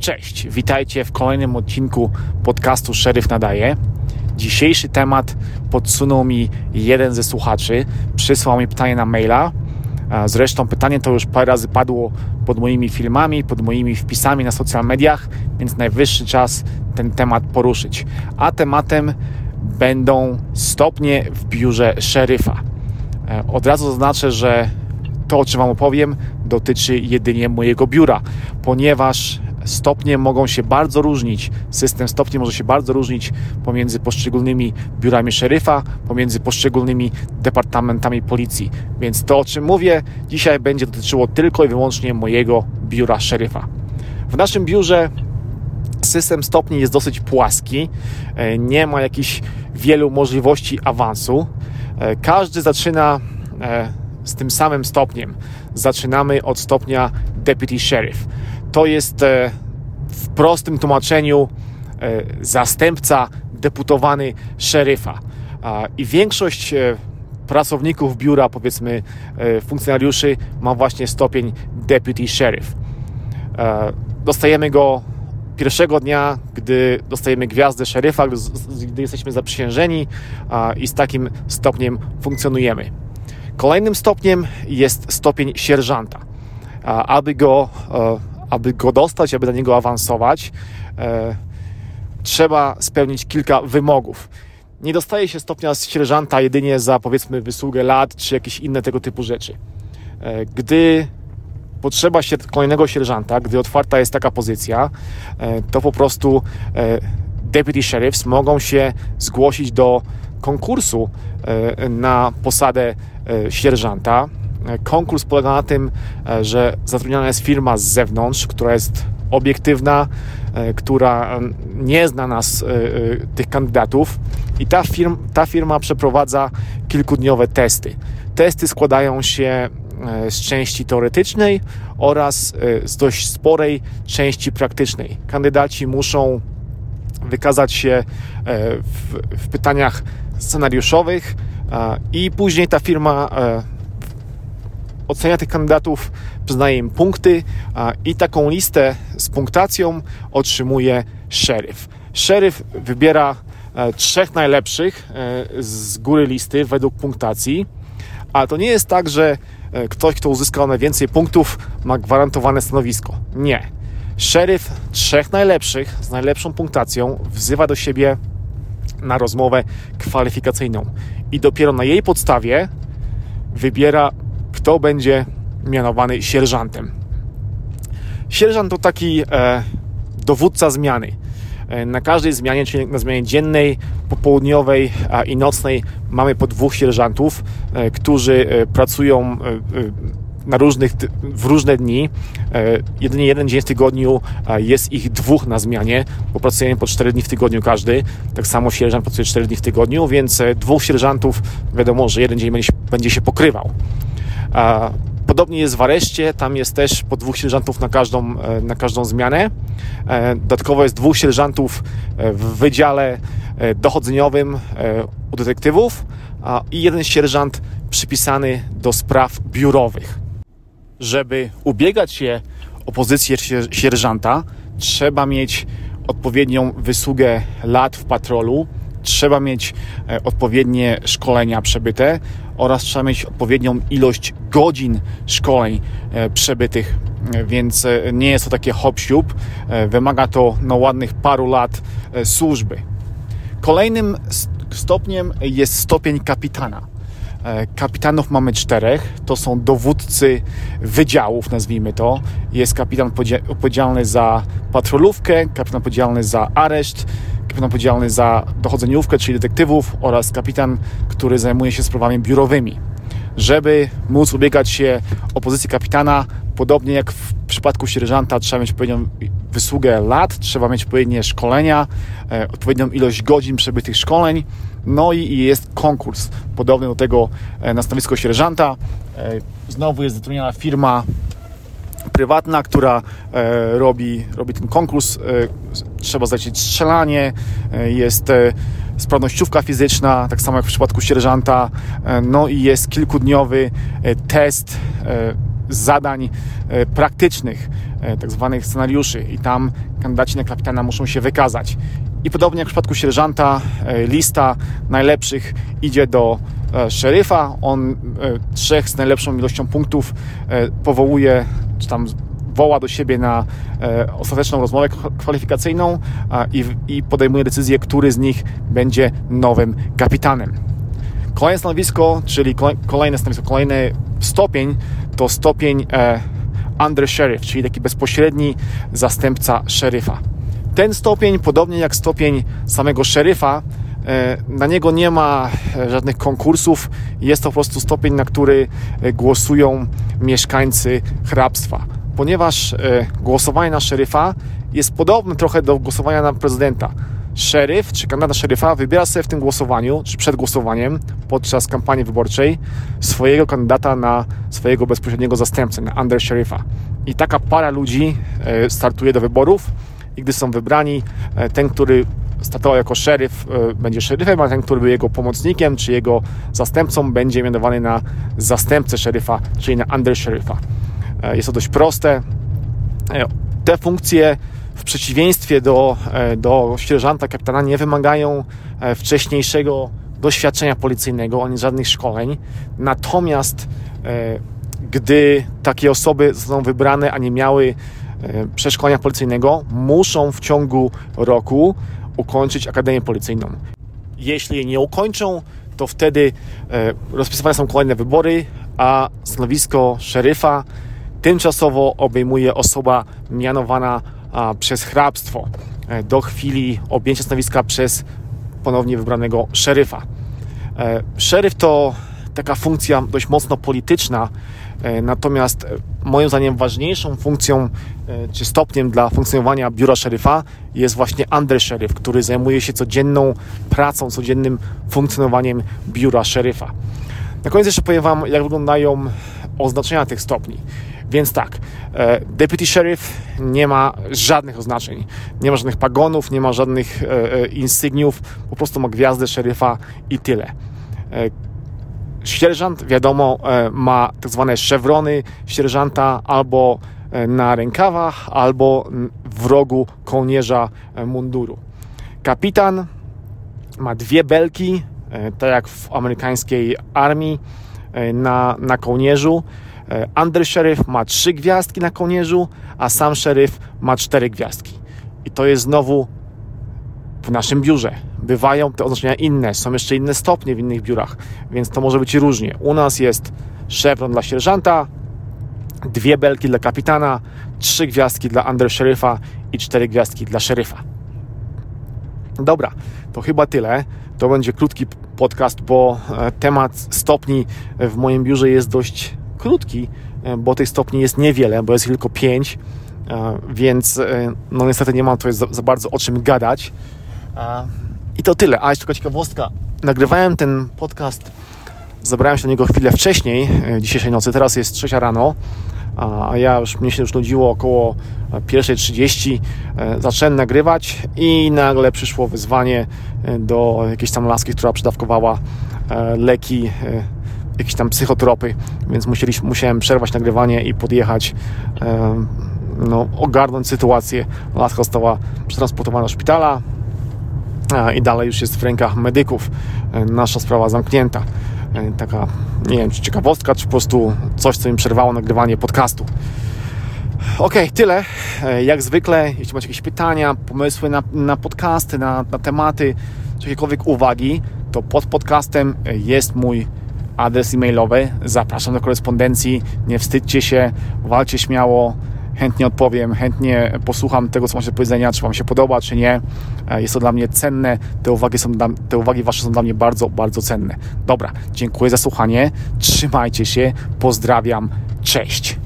Cześć, witajcie w kolejnym odcinku podcastu Szeryf Nadaje. Dzisiejszy temat podsunął mi jeden ze słuchaczy, przysłał mi pytanie na maila. Zresztą pytanie to już parę razy padło pod moimi filmami, pod moimi wpisami na social mediach, więc najwyższy czas ten temat poruszyć. A tematem będą stopnie w biurze szeryfa. E, od razu zaznaczę, że to, o czym Wam opowiem, dotyczy jedynie mojego biura, ponieważ stopnie mogą się bardzo różnić. System stopni może się bardzo różnić pomiędzy poszczególnymi biurami szeryfa, pomiędzy poszczególnymi departamentami policji. Więc to, o czym mówię, dzisiaj będzie dotyczyło tylko i wyłącznie mojego biura szeryfa. W naszym biurze system stopni jest dosyć płaski, e, nie ma jakichś wielu możliwości awansu. E, każdy zaczyna e, z tym samym stopniem. Zaczynamy od stopnia Deputy Sheriff. To jest e, w prostym tłumaczeniu e, zastępca deputowany szeryfa. I większość e, pracowników biura, powiedzmy funkcjonariuszy, ma właśnie stopień Deputy Sheriff. Dostajemy go pierwszego dnia, gdy dostajemy gwiazdę szeryfa, gdy jesteśmy zaprzysiężeni i z takim stopniem funkcjonujemy. Kolejnym stopniem jest stopień sierżanta. Aby go, aby go dostać, aby do niego awansować, e, trzeba spełnić kilka wymogów. Nie dostaje się stopnia sierżanta jedynie za powiedzmy wysługę lat czy jakieś inne tego typu rzeczy. E, gdy potrzeba się kolejnego sierżanta, gdy otwarta jest taka pozycja, to po prostu deputy sheriffs mogą się zgłosić do konkursu na posadę E, sierżanta. E, konkurs polega na tym, e, że zatrudniona jest firma z zewnątrz, która jest obiektywna, która nie zna nas, tych kandydatów, i ta, firma, ta firma przeprowadza kilkudniowe testy. Testy składają się z części teoretycznej oraz z dość sporej części praktycznej. Kandydaci muszą wykazać się w, w pytaniach scenariuszowych, i później ta firma e, ocenia tych kandydatów, przyznaje im punkty i taką listę z punktacją otrzymuje szeryf. Szeryf wybiera e, trzech najlepszych e, z góry listy według punktacji, a to nie jest tak, że ktoś, kto uzyskał najwięcej punktów, ma gwarantowane stanowisko. Nie. Szeryf trzech najlepszych z najlepszą punktacją wzywa do siebie na rozmowę kwalifikacyjną i dopiero na jej podstawie wybiera, kto będzie mianowany sierżantem. Sierżant to taki e, dowódca zmiany. E, na każdej zmianie, czyli na zmianie dziennej, popołudniowej i nocnej, mamy po dwóch sierżantów, e, którzy e, pracują na różnych, w różne dni. Jedynie jeden dzień w tygodniu jest ich dwóch na zmianie, bo pracujemy po 4 dni w tygodniu każdy. Tak samo sierżant pracuje 4 dni w tygodniu, więc dwóch sierżantów wiadomo, że jeden dzień będzie się pokrywał. Podobnie jest w areszcie, tam jest też po dwóch sierżantów na każdą, e, na każdą zmianę. E, dodatkowo jest dwóch sierżantów e, w wydziale dochodzeniowym u detektywów i jeden sierżant przypisany do spraw biurowych. Żeby ubiegać się o pozycję sierżanta, trzeba mieć odpowiednią wysługę lat w patrolu, trzeba mieć odpowiednie szkolenia przebyte oraz trzeba mieć odpowiednią ilość godzin szkoleń e, przebytych, e, więc e, nie jest to takie hop -siup. Wymaga to no, ładnych paru lat służby. Kolejnym stopniem jest stopień kapitana. Kapitanów mamy czterech, to są dowódcy wydziałów, nazwijmy to. Jest kapitan odpowiedzialny za patrolówkę, kapitan odpowiedzialny za areszt, kapitan odpowiedzialny za dochodzeniówkę, czyli detektywów oraz kapitan, który zajmuje się sprawami biurowymi. Żeby móc ubiegać się o pozycję kapitana, podobnie jak w przypadku sierżanta, trzeba mieć odpowiednią wysługę lat, trzeba mieć odpowiednie szkolenia, e, odpowiednią ilość godzin przebytych szkoleń, no i jest konkurs podobny do tego e, na stanowisko sierżanta. E, znowu jest zatrudniona firma prywatna, która robi, robi ten konkurs. Trzeba zlecieć strzelanie, jest sprawnościówka fizyczna, tak samo jak w przypadku sierżanta. No i jest kilkudniowy test zadań praktycznych, tak zwanych scenariuszy i tam kandydaci na kapitana muszą się wykazać. I podobnie jak w przypadku sierżanta, lista najlepszych idzie do szeryfa. On trzech z najlepszą ilością punktów powołuje, czy tam woła do siebie na e, ostateczną rozmowę kwalifikacyjną i podejmuje decyzję, który z nich będzie nowym kapitanem. Kolejne stanowisko, czyli kolejne stanowisko, kolejny stopień to stopień e, under sheriff, czyli taki bezpośredni zastępca szeryfa. Ten stopień, podobnie jak stopień samego szeryfa, e, na niego nie ma żadnych konkursów. Jest to po prostu stopień, na który głosują mieszkańcy hrabstwa ponieważ e, głosowanie na szeryfa jest podobne trochę do głosowania na prezydenta. Szeryf czy kandydat szeryfa wybiera sobie w tym głosowaniu, czy przed głosowaniem, podczas kampanii wyborczej, swojego kandydata na swojego bezpośredniego zastępcę, na under szeryfa. I taka para ludzi e, startuje do wyborów i gdy są wybrani, e, ten, który startował jako szeryf, będzie szeryfem, a ten, który był jego pomocnikiem czy jego zastępcą, będzie mianowany na zastępcę szeryfa, czyli na under szeryfa. E, jest to dość proste. E, te funkcje w przeciwieństwie do, e, do sierżanta, kapitana nie wymagają wcześniejszego doświadczenia policyjnego, ani żadnych szkoleń. Natomiast gdy takie osoby zostaną wybrane, a nie miały przeszkolenia policyjnego, muszą w ciągu roku ukończyć Akademię Policyjną. Jeśli nie ukończą, to wtedy rozpisywane są kolejne wybory, a stanowisko szeryfa tymczasowo obejmuje osoba mianowana przez hrabstwo e, do chwili objęcia stanowiska przez ponownie wybranego szeryfa. E, szeryf to taka funkcja dość mocno polityczna, e, natomiast moim zdaniem ważniejszą funkcją czy stopniem dla funkcjonowania biura szeryfa jest właśnie undersheriff, który zajmuje się codzienną pracą, codziennym funkcjonowaniem biura szeryfa. Na koniec jeszcze powiem Wam, jak wyglądają oznaczenia tych stopni. Więc tak, e, deputy sheriff nie ma żadnych oznaczeń, nie ma żadnych pagonów, nie ma żadnych e, e, insygniów, po prostu ma gwiazdę szeryfa i tyle. Sierżant, wiadomo, ma tak zwane szewrony sierżanta albo na rękawach, albo w rogu kołnierza munduru. Kapitan ma dwie belki, tak jak w amerykańskiej armii, na, na kołnierzu. E, undersheriff ma trzy gwiazdki na kołnierzu, a sam szeryf ma cztery gwiazdki. I to jest znowu w naszym biurze. Bywają te oznaczenia inne, są jeszcze inne stopnie w innych biurach, więc to może być różnie. U nas jest szewron dla sierżanta, dwie belki dla kapitana, trzy gwiazdki dla undersheriffa i cztery gwiazdki dla szeryfa. Dobra, to chyba tyle. To będzie krótki podcast, bo e, temat stopni w moim biurze jest dość krótki, e, bo tych stopni jest niewiele, bo jest tylko pięć, e, więc e, no niestety nie mam tutaj za, za bardzo o czym gadać. I to tyle. A jeszcze tylko ciekawostka. Nagrywałem ten podcast, zabrałem się do niego chwilę wcześniej, dzisiejszej nocy, teraz jest trzecia rano, a ja już, mnie się już nudziło około 1.30, zacząłem nagrywać i nagle przyszło wyzwanie do jakiejś tam laski, która przydawkowała leki jakieś tam psychotropy, więc musieliśmy, musiałem przerwać nagrywanie i podjechać, no, ogarnąć sytuację. Laska została przetransportowana do szpitala i dalej już jest w rękach medyków. E, nasza sprawa zamknięta. E, taka, nie wiem, czy ciekawostka, czy po prostu coś, co mi przerwało nagrywanie podcastu. Ok, tyle. E, jak zwykle, jeśli macie jakieś pytania, pomysły na, na podcasty, na, na tematy, czy jakiekolwiek uwagi, to pod podcastem jest mój adres e-mailowy. Zapraszam do korespondencji. Nie wstydźcie się, walcie śmiało. Chętnie odpowiem, chętnie posłucham tego, co macie do powiedzenia, czy Wam się podoba, czy nie. E, jest to dla mnie cenne. Te uwagi, są dla, te uwagi Wasze są dla mnie bardzo, bardzo cenne. Dobra, dziękuję za słuchanie. Trzymajcie się. Pozdrawiam. Cześć.